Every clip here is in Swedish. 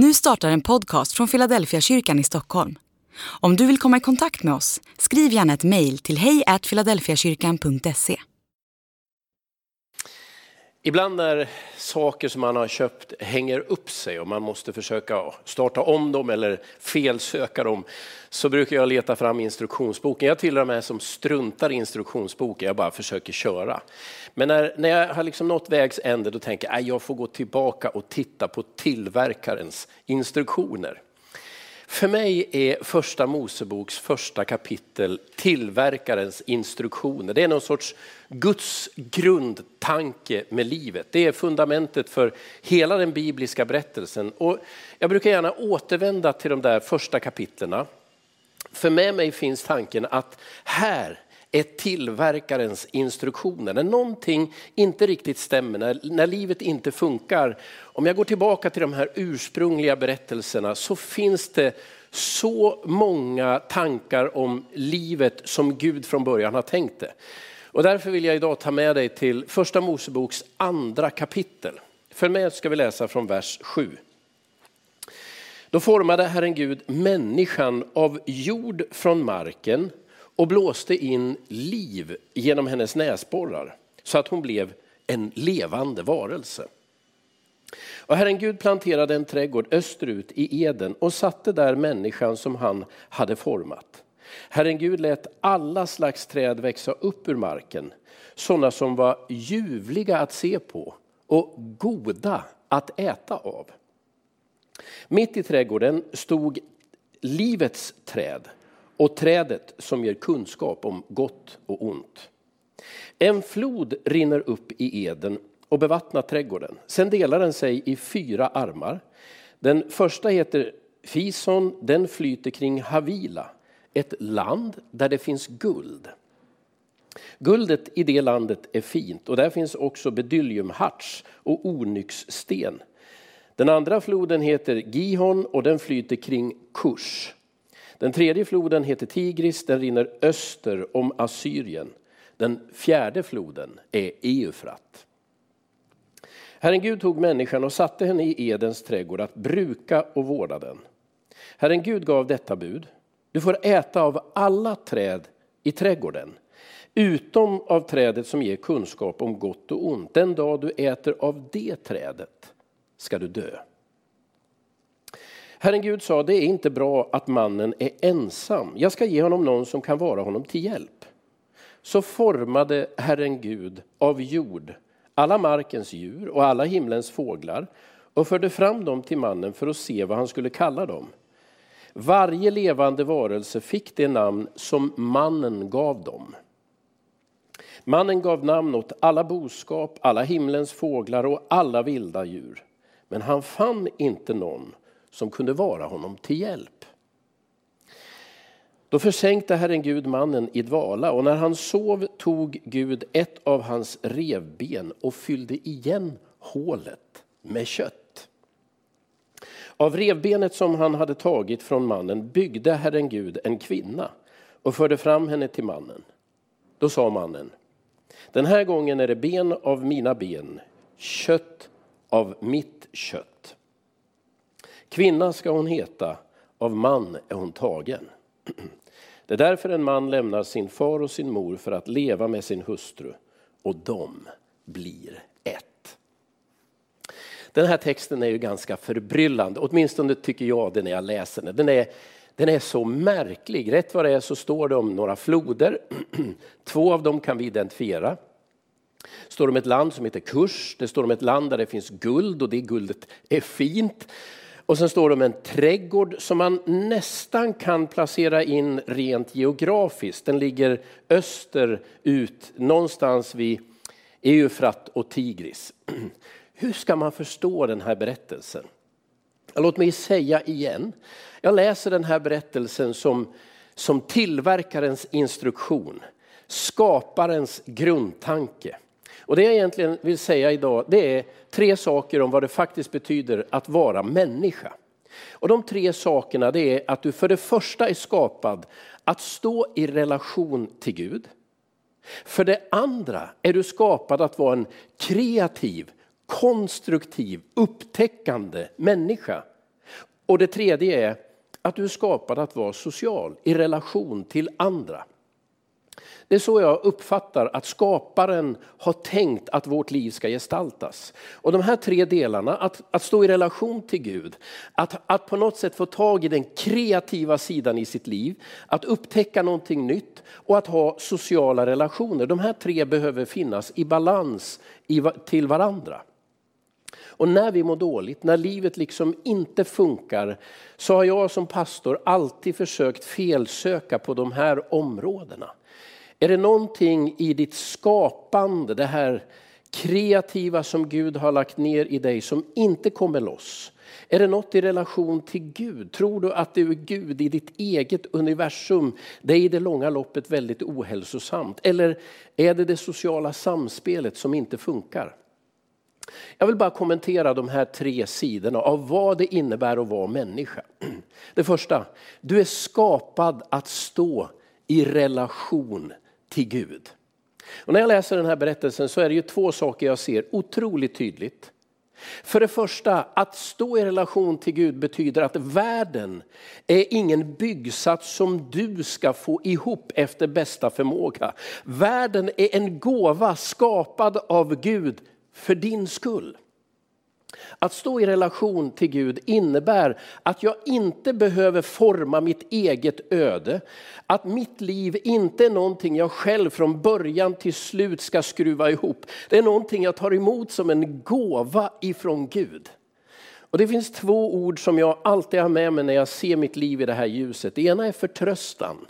Nu startar en podcast från Philadelphia kyrkan i Stockholm. Om du vill komma i kontakt med oss, skriv gärna ett mejl till hejfiladelfiakyrkan.se. Ibland när saker som man har köpt hänger upp sig och man måste försöka starta om dem eller felsöka dem så brukar jag leta fram instruktionsboken. Jag tillhör de här som struntar i instruktionsboken, jag bara försöker köra. Men när, när jag har liksom nått vägs ände då tänker jag att jag får gå tillbaka och titta på tillverkarens instruktioner. För mig är första Moseboks första kapitel tillverkarens instruktioner. Det är någon sorts Guds grundtanke med livet. Det är fundamentet för hela den bibliska berättelsen. Och jag brukar gärna återvända till de där första kapitlerna. För med mig finns tanken att här är tillverkarens instruktioner. När någonting inte riktigt stämmer, när, när livet inte funkar. Om jag går tillbaka till de här ursprungliga berättelserna så finns det så många tankar om livet som Gud från början har tänkt det. Och därför vill jag idag ta med dig till första Moseboks andra kapitel. Följ med ska vi läsa från vers 7. Då formade Herren Gud människan av jord från marken och blåste in liv genom hennes näsborrar så att hon blev en levande varelse. Och Herren Gud planterade en trädgård österut i Eden och satte där människan som han hade format. Herren Gud lät alla slags träd växa upp ur marken, sådana som var ljuvliga att se på och goda att äta av. Mitt i trädgården stod livets träd och trädet som ger kunskap om gott och ont. En flod rinner upp i Eden och bevattnar trädgården. Sen delar den sig i fyra armar. Den första heter Fison, den flyter kring Havila, ett land där det finns guld. Guldet i det landet är fint och där finns också bedyliumharts och onyxsten. Den andra floden heter Gihon och den flyter kring Kush. Den tredje floden heter Tigris, den rinner öster om Assyrien. Den fjärde floden är Eufrat. Herren Gud tog människan och satte henne i Edens trädgård att bruka och vårda den. Herren Gud gav detta bud. Du får äta av alla träd i trädgården, utom av trädet som ger kunskap om gott och ont. Den dag du äter av det trädet ska du dö. Herren Gud sa, det är inte bra att mannen är ensam. Jag ska ge honom någon som kan vara honom till hjälp. Så formade Herren Gud av jord alla markens djur och alla himlens fåglar och förde fram dem till mannen för att se vad han skulle kalla dem. Varje levande varelse fick det namn som mannen gav dem. Mannen gav namn åt alla boskap, alla himlens fåglar och alla vilda djur. Men han fann inte någon som kunde vara honom till hjälp. Då försänkte Herren Gud mannen i dvala och när han sov tog Gud ett av hans revben och fyllde igen hålet med kött. Av revbenet som han hade tagit från mannen byggde Herren Gud en kvinna och förde fram henne till mannen. Då sa mannen, den här gången är det ben av mina ben, kött av mitt kött. Kvinna ska hon heta, av man är hon tagen. Det är därför en man lämnar sin far och sin mor för att leva med sin hustru och de blir ett. Den här texten är ju ganska förbryllande, åtminstone tycker jag det när jag läser den. Den är, den är så märklig. Rätt vad det är så står det om några floder. Två av dem kan vi identifiera. Det står om ett land som heter Kurs. Det står om ett land där det finns guld och det guldet är fint. Och sen står det om en trädgård som man nästan kan placera in rent geografiskt. Den ligger österut, någonstans vid Eufrat och Tigris. Hur ska man förstå den här berättelsen? Låt mig säga igen. Jag läser den här berättelsen som, som tillverkarens instruktion, skaparens grundtanke. Och det jag egentligen vill säga idag det är tre saker om vad det faktiskt betyder att vara människa. Och de tre sakerna det är att du för det första är skapad att stå i relation till Gud. För det andra är du skapad att vara en kreativ, konstruktiv, upptäckande människa. Och det tredje är att du är skapad att vara social i relation till andra. Det är så jag uppfattar att skaparen har tänkt att vårt liv ska gestaltas. Och de här tre delarna, att, att stå i relation till Gud, att, att på något sätt få tag i den kreativa sidan i sitt liv, att upptäcka någonting nytt och att ha sociala relationer. De här tre behöver finnas i balans i, till varandra. Och när vi mår dåligt, när livet liksom inte funkar, så har jag som pastor alltid försökt felsöka på de här områdena. Är det någonting i ditt skapande, det här kreativa som Gud har lagt ner i dig som inte kommer loss? Är det något i relation till Gud? Tror du att du är Gud i ditt eget universum? Det är i det långa loppet väldigt ohälsosamt. Eller är det det sociala samspelet som inte funkar? Jag vill bara kommentera de här tre sidorna av vad det innebär att vara människa. Det första, du är skapad att stå i relation till Gud. Och när jag läser den här berättelsen så är det ju två saker jag ser otroligt tydligt. För det första, att stå i relation till Gud betyder att världen är ingen byggsats som du ska få ihop efter bästa förmåga. Världen är en gåva skapad av Gud för din skull. Att stå i relation till Gud innebär att jag inte behöver forma mitt eget öde. Att mitt liv inte är någonting jag själv från början till slut ska skruva ihop. Det är någonting jag tar emot som en gåva ifrån Gud. Och det finns två ord som jag alltid har med mig när jag ser mitt liv i det här ljuset. Det ena är förtröstan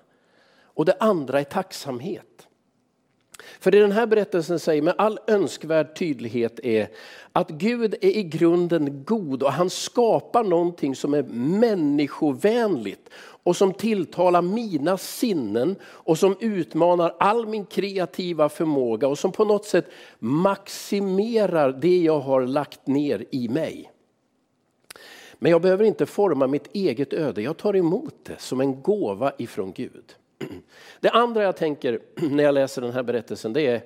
och det andra är tacksamhet. För det den här berättelsen säger med all önskvärd tydlighet är att Gud är i grunden god och han skapar någonting som är människovänligt och som tilltalar mina sinnen och som utmanar all min kreativa förmåga och som på något sätt maximerar det jag har lagt ner i mig. Men jag behöver inte forma mitt eget öde, jag tar emot det som en gåva ifrån Gud. Det andra jag tänker när jag läser den här berättelsen det är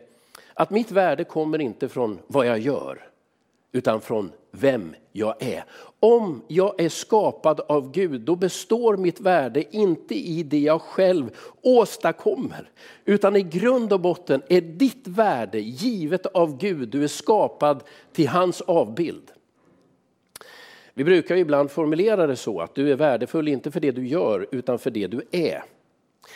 att mitt värde kommer inte från vad jag gör utan från vem jag är. Om jag är skapad av Gud då består mitt värde inte i det jag själv åstadkommer utan i grund och botten är ditt värde givet av Gud. Du är skapad till hans avbild. Vi brukar ibland formulera det så att du är värdefull inte för det du gör utan för det du är.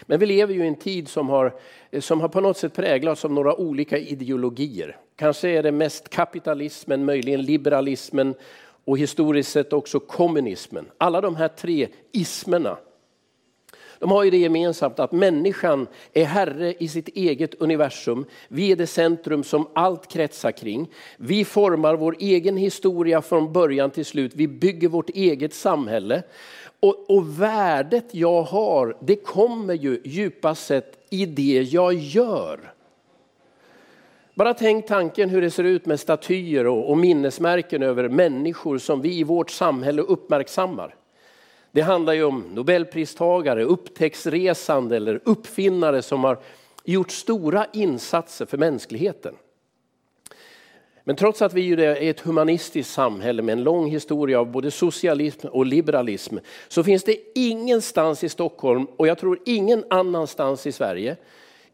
Men vi lever ju i en tid som har, eh, som har på något sätt präglats av några olika ideologier. Kanske är det mest kapitalismen, möjligen liberalismen och historiskt sett också kommunismen. Alla de här tre ismerna de har ju det gemensamt att människan är herre i sitt eget universum. Vi är det centrum som allt kretsar kring. Vi formar vår egen historia från början till slut. Vi bygger vårt eget samhälle. Och, och värdet jag har, det kommer ju djupast sett i det jag gör. Bara tänk tanken hur det ser ut med statyer och, och minnesmärken över människor som vi i vårt samhälle uppmärksammar. Det handlar ju om nobelpristagare, upptäcktsresande eller uppfinnare som har gjort stora insatser för mänskligheten. Men trots att vi är ett humanistiskt samhälle med en lång historia av både socialism och liberalism så finns det ingenstans i Stockholm och jag tror ingen annanstans i Sverige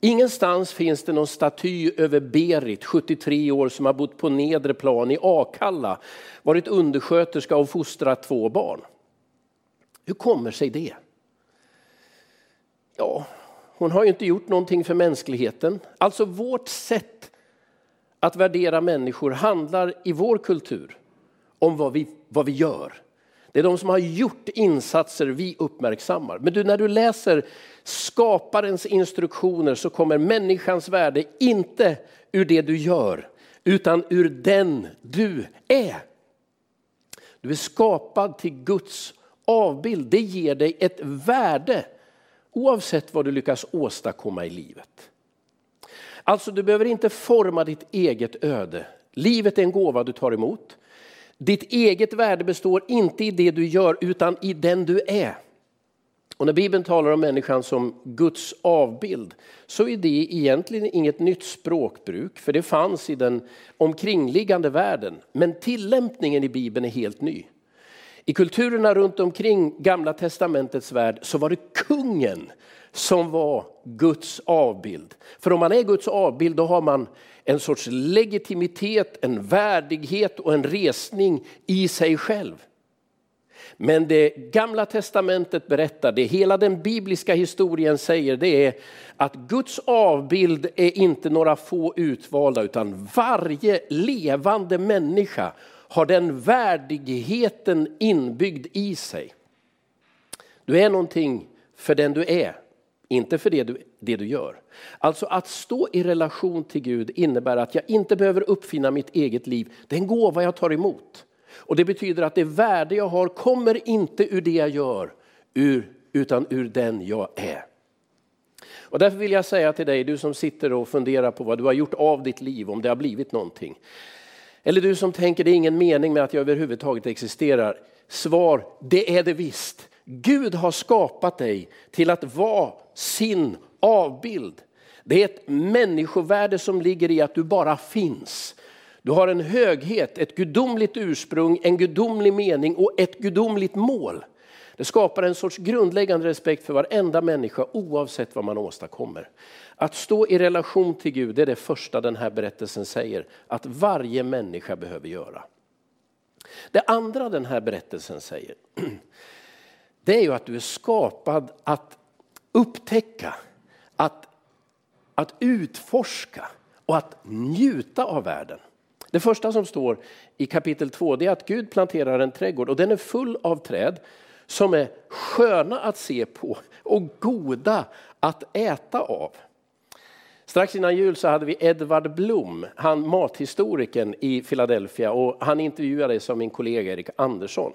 Ingenstans finns det någon staty över Berit, 73 år, som har bott på nedre plan i Akalla, varit undersköterska och fostrat två barn. Hur kommer sig det? Ja, hon har ju inte gjort någonting för mänskligheten. Alltså vårt sätt att värdera människor handlar i vår kultur om vad vi, vad vi gör. Det är de som har gjort insatser vi uppmärksammar. Men du, när du läser skaparens instruktioner så kommer människans värde inte ur det du gör, utan ur den du är. Du är skapad till Guds avbild. Det ger dig ett värde oavsett vad du lyckas åstadkomma i livet. Alltså du behöver inte forma ditt eget öde. Livet är en gåva du tar emot. Ditt eget värde består inte i det du gör utan i den du är. Och när Bibeln talar om människan som Guds avbild så är det egentligen inget nytt språkbruk för det fanns i den omkringliggande världen. Men tillämpningen i Bibeln är helt ny. I kulturerna runt omkring Gamla Testamentets värld så var det kungen som var Guds avbild. För om man är Guds avbild då har man en sorts legitimitet, en värdighet och en resning i sig själv. Men det gamla testamentet berättar, det hela den bibliska historien säger, det är att Guds avbild är inte några få utvalda utan varje levande människa har den värdigheten inbyggd i sig. Du är någonting för den du är, inte för det du, det du gör. Alltså att stå i relation till Gud innebär att jag inte behöver uppfinna mitt eget liv. Det är en gåva jag tar emot. Och det betyder att det värde jag har kommer inte ur det jag gör, ur, utan ur den jag är. Och därför vill jag säga till dig, du som sitter och funderar på vad du har gjort av ditt liv, om det har blivit någonting. Eller du som tänker det är ingen mening med att jag överhuvudtaget existerar. Svar, det är det visst. Gud har skapat dig till att vara sin avbild. Det är ett människovärde som ligger i att du bara finns. Du har en höghet, ett gudomligt ursprung, en gudomlig mening och ett gudomligt mål. Det skapar en sorts grundläggande respekt för varenda människa oavsett vad man åstadkommer. Att stå i relation till Gud det är det första den här berättelsen säger att varje människa behöver göra. Det andra den här berättelsen säger det är ju att du är skapad att upptäcka, att, att utforska och att njuta av världen. Det första som står i kapitel 2 är att Gud planterar en trädgård och den är full av träd som är sköna att se på och goda att äta av. Strax innan jul så hade vi Edvard Blom, han mathistorikern i Philadelphia och han intervjuades av min kollega Erik Andersson.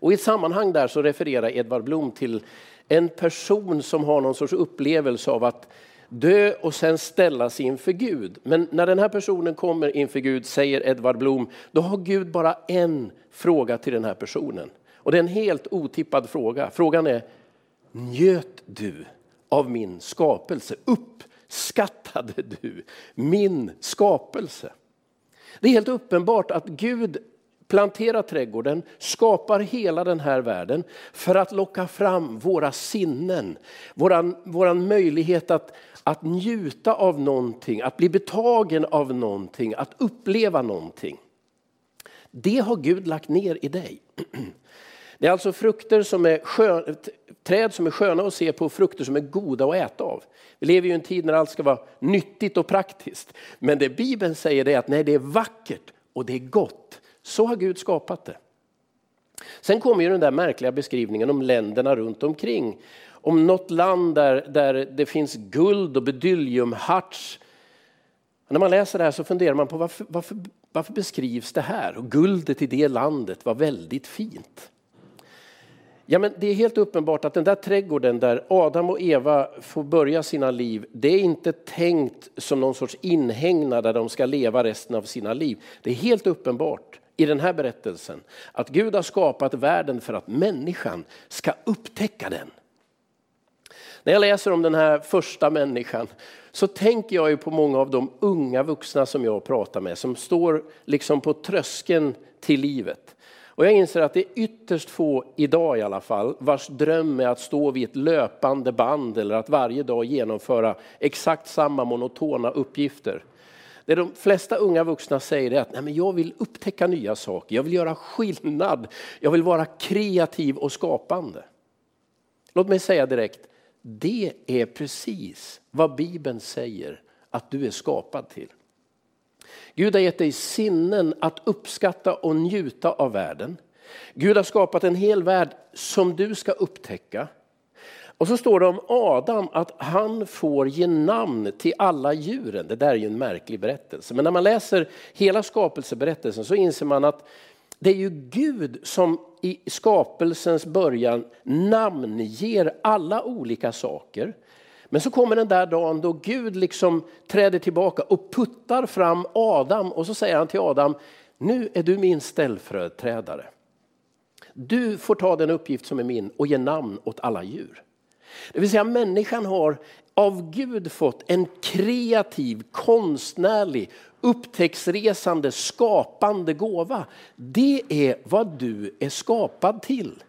Och I ett sammanhang där så refererar Edvard Blom till en person som har någon sorts upplevelse av att dö och sen ställas inför Gud. Men när den här personen kommer inför Gud, säger Edvard Blom, då har Gud bara en fråga till den här personen. Och det är en helt otippad fråga. Frågan är, njöt du av min skapelse? Uppskattade du min skapelse? Det är helt uppenbart att Gud planterar trädgården, skapar hela den här världen för att locka fram våra sinnen, våran, våran möjlighet att, att njuta av någonting, att bli betagen av någonting, att uppleva någonting. Det har Gud lagt ner i dig. Det är alltså frukter som är skön, träd som är sköna att se på och frukter som är goda att äta av. Vi lever ju i en tid när allt ska vara nyttigt och praktiskt. Men det Bibeln säger är att nej, det är vackert och det är gott. Så har Gud skapat det. Sen kommer ju den där märkliga beskrivningen om länderna runt omkring. Om något land där, där det finns guld och bedyliumharts. När man läser det här så funderar man på varför, varför, varför beskrivs det här? Och guldet i det landet var väldigt fint. Ja, men det är helt uppenbart att den där trädgården där Adam och Eva får börja sina liv, det är inte tänkt som någon sorts inhägnad där de ska leva resten av sina liv. Det är helt uppenbart i den här berättelsen att Gud har skapat världen för att människan ska upptäcka den. När jag läser om den här första människan så tänker jag ju på många av de unga vuxna som jag pratar med som står liksom på tröskeln till livet. Och jag inser att det är ytterst få, idag i alla fall, vars dröm är att stå vid ett löpande band eller att varje dag genomföra exakt samma monotona uppgifter. Det de flesta unga vuxna säger är att Nej, men jag vill upptäcka nya saker, jag vill göra skillnad, jag vill vara kreativ och skapande. Låt mig säga direkt, det är precis vad Bibeln säger att du är skapad till. Gud har gett dig sinnen att uppskatta och njuta av världen. Gud har skapat en hel värld som du ska upptäcka. Och så står det om Adam att han får ge namn till alla djuren. Det där är ju en märklig berättelse. Men när man läser hela skapelseberättelsen så inser man att det är ju Gud som i skapelsens början namnger alla olika saker. Men så kommer den där dagen då Gud liksom träder tillbaka och puttar fram Adam och så säger han till Adam, nu är du min ställföreträdare. Du får ta den uppgift som är min och ge namn åt alla djur. Det vill säga människan har av Gud fått en kreativ, konstnärlig, upptäcktsresande, skapande gåva. Det är vad du är skapad till.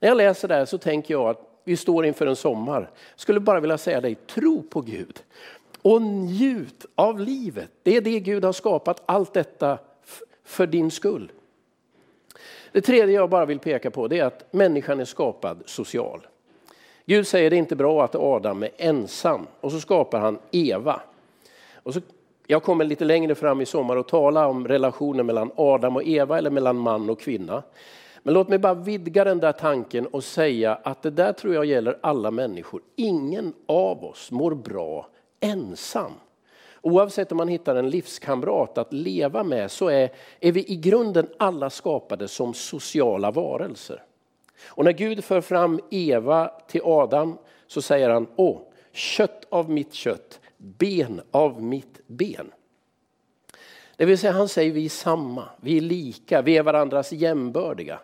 När jag läser det här så tänker jag att vi står inför en sommar. Jag skulle bara vilja säga dig, tro på Gud och njut av livet. Det är det Gud har skapat allt detta för din skull. Det tredje jag bara vill peka på det är att människan är skapad social. Gud säger det är inte bra att Adam är ensam och så skapar han Eva. Och så, jag kommer lite längre fram i sommar och tala om relationen mellan Adam och Eva eller mellan man och kvinna. Men låt mig bara vidga den där tanken och säga att det där tror jag gäller alla människor. Ingen av oss mår bra ensam. Oavsett om man hittar en livskamrat att leva med så är, är vi i grunden alla skapade som sociala varelser. Och när Gud för fram Eva till Adam så säger han, åh, kött av mitt kött, ben av mitt ben. Det vill säga han säger vi är samma, vi är lika, vi är varandras jämbördiga.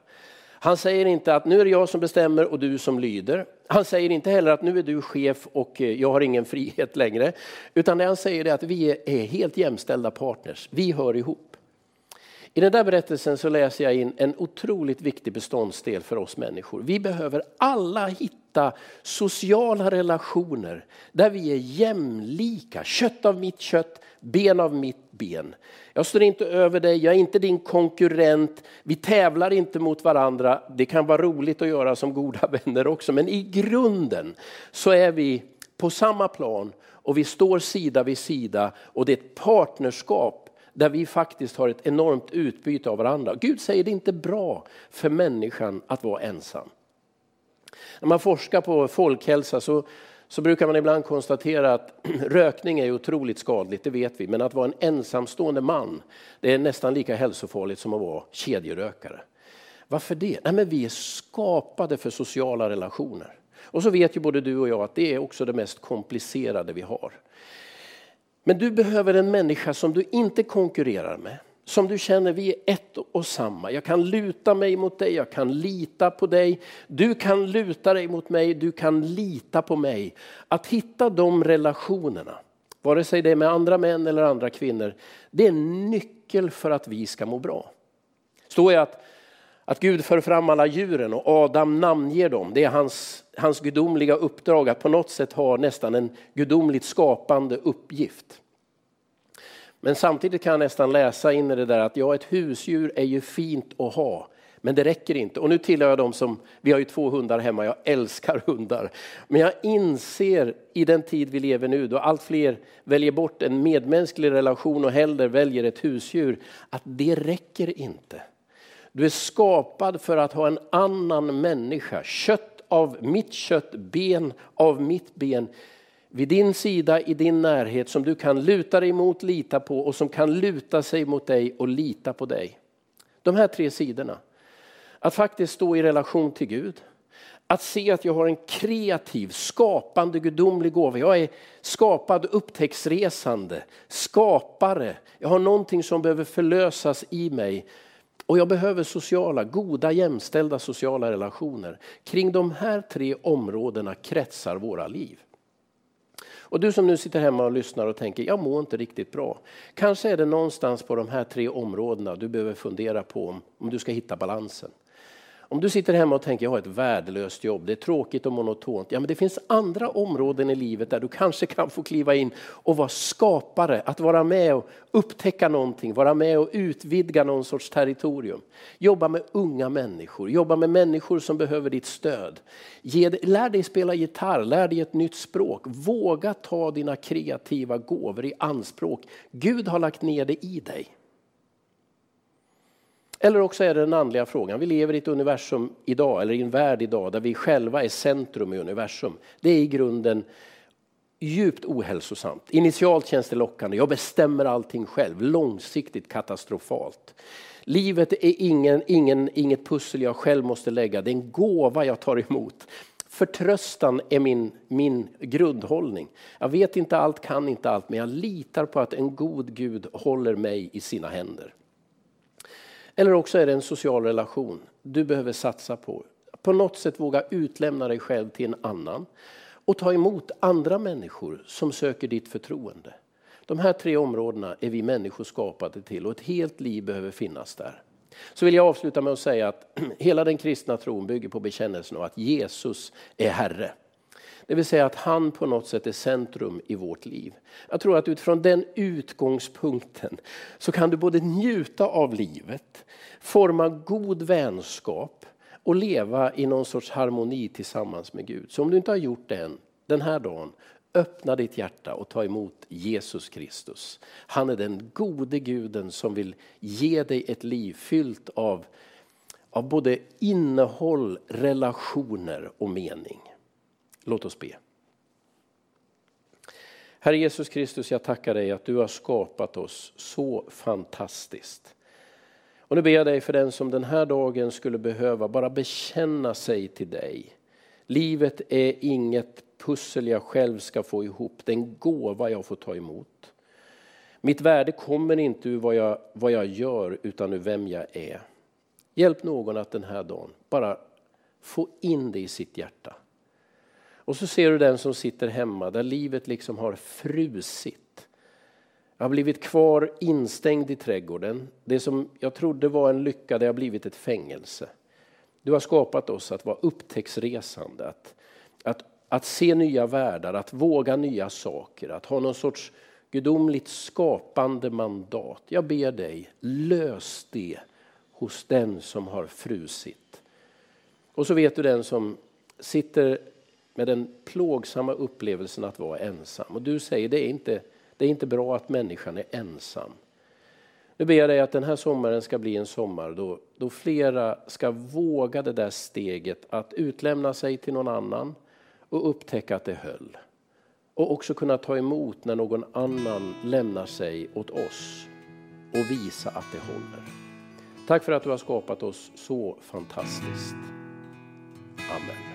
Han säger inte att nu är det jag som bestämmer och du som lyder. Han säger inte heller att nu är du chef och eh, jag har ingen frihet längre. Utan det han säger är att vi är helt jämställda partners, vi hör ihop. I den där berättelsen så läser jag in en otroligt viktig beståndsdel för oss människor. Vi behöver alla hitta sociala relationer där vi är jämlika. Kött av mitt kött, ben av mitt ben. Jag står inte över dig, jag är inte din konkurrent. Vi tävlar inte mot varandra. Det kan vara roligt att göra som goda vänner också. Men i grunden så är vi på samma plan och vi står sida vid sida och det är ett partnerskap där vi faktiskt har ett enormt utbyte av varandra. Gud säger det är inte bra för människan att vara ensam. När man forskar på folkhälsa så, så brukar man ibland konstatera att rökning är otroligt skadligt, det vet vi. Men att vara en ensamstående man, det är nästan lika hälsofarligt som att vara kedjerökare. Varför det? Nej, men vi är skapade för sociala relationer. Och så vet ju både du och jag att det är också det mest komplicerade vi har. Men du behöver en människa som du inte konkurrerar med. Som du känner vi är ett och samma. Jag kan luta mig mot dig, jag kan lita på dig. Du kan luta dig mot mig, du kan lita på mig. Att hitta de relationerna, vare sig det är med andra män eller andra kvinnor, det är en nyckel för att vi ska må bra. Står jag att, att Gud för fram alla djuren och Adam namnger dem. Det är hans, hans gudomliga uppdrag att på något sätt ha nästan en gudomligt skapande uppgift. Men samtidigt kan jag nästan läsa in i det där att ja, ett husdjur är ju fint att ha. Men det räcker inte. Och nu tillhör jag dem som, vi har ju två hundar hemma, jag älskar hundar. Men jag inser i den tid vi lever nu då allt fler väljer bort en medmänsklig relation och hellre väljer ett husdjur, att det räcker inte. Du är skapad för att ha en annan människa, kött av mitt kött, ben av mitt ben vid din sida i din närhet som du kan luta dig mot, lita på och som kan luta sig mot dig och lita på dig. De här tre sidorna. Att faktiskt stå i relation till Gud. Att se att jag har en kreativ, skapande, gudomlig gåva. Jag är skapad, upptäcktsresande, skapare. Jag har någonting som behöver förlösas i mig. Och jag behöver sociala, goda, jämställda sociala relationer. Kring de här tre områdena kretsar våra liv. Och du som nu sitter hemma och lyssnar och tänker, jag mår inte riktigt bra. Kanske är det någonstans på de här tre områdena du behöver fundera på om, om du ska hitta balansen. Om du sitter hemma och tänker jag har ett värdelöst jobb, det är tråkigt och monotont. Ja, men det finns andra områden i livet där du kanske kan få kliva in och vara skapare. Att vara med och upptäcka någonting, vara med och utvidga någon sorts territorium. Jobba med unga människor, jobba med människor som behöver ditt stöd. Ge, lär dig spela gitarr, lär dig ett nytt språk. Våga ta dina kreativa gåvor i anspråk. Gud har lagt ner det i dig. Eller också är det den andliga frågan. Vi lever i ett universum idag, eller i en värld idag, där vi själva är centrum i universum. Det är i grunden djupt ohälsosamt. Initialt känns det lockande, jag bestämmer allting själv. Långsiktigt katastrofalt. Livet är ingen, ingen, inget pussel jag själv måste lägga, det är en gåva jag tar emot. Förtröstan är min, min grundhållning. Jag vet inte allt, kan inte allt, men jag litar på att en god Gud håller mig i sina händer. Eller också är det en social relation du behöver satsa på. På något sätt våga utlämna dig själv till en annan. och ta emot andra människor som söker ditt förtroende. De här tre områdena är vi människor skapade till och ett helt liv behöver finnas där. Så vill jag avsluta med att säga att hela den kristna tron bygger på bekännelsen av att Jesus är Herre. Det vill säga att han på något sätt är centrum i vårt liv. Jag tror att utifrån den utgångspunkten så kan du både njuta av livet, forma god vänskap och leva i någon sorts harmoni tillsammans med Gud. Så om du inte har gjort det än, den här dagen, öppna ditt hjärta och ta emot Jesus Kristus. Han är den gode guden som vill ge dig ett liv fyllt av, av både innehåll, relationer och mening. Låt oss be. Herre Jesus Kristus, jag tackar dig att du har skapat oss så fantastiskt. Och nu ber jag dig för den som den här dagen skulle behöva bara bekänna sig till dig. Livet är inget pussel jag själv ska få ihop, det är en gåva jag får ta emot. Mitt värde kommer inte ur vad jag, vad jag gör utan ur vem jag är. Hjälp någon att den här dagen bara få in det i sitt hjärta. Och så ser du den som sitter hemma där livet liksom har frusit. Jag har blivit kvar instängd i trädgården. Det som jag trodde var en lycka, det har blivit ett fängelse. Du har skapat oss att vara upptäcktsresande, att, att, att se nya världar, att våga nya saker, att ha någon sorts gudomligt skapande mandat. Jag ber dig, lös det hos den som har frusit. Och så vet du den som sitter med den plågsamma upplevelsen att vara ensam. Och du säger det är inte, det är inte bra att människan är ensam. Nu ber jag dig att den här sommaren ska bli en sommar då, då flera ska våga det där steget att utlämna sig till någon annan och upptäcka att det höll. Och också kunna ta emot när någon annan lämnar sig åt oss och visa att det håller. Tack för att du har skapat oss så fantastiskt. Amen.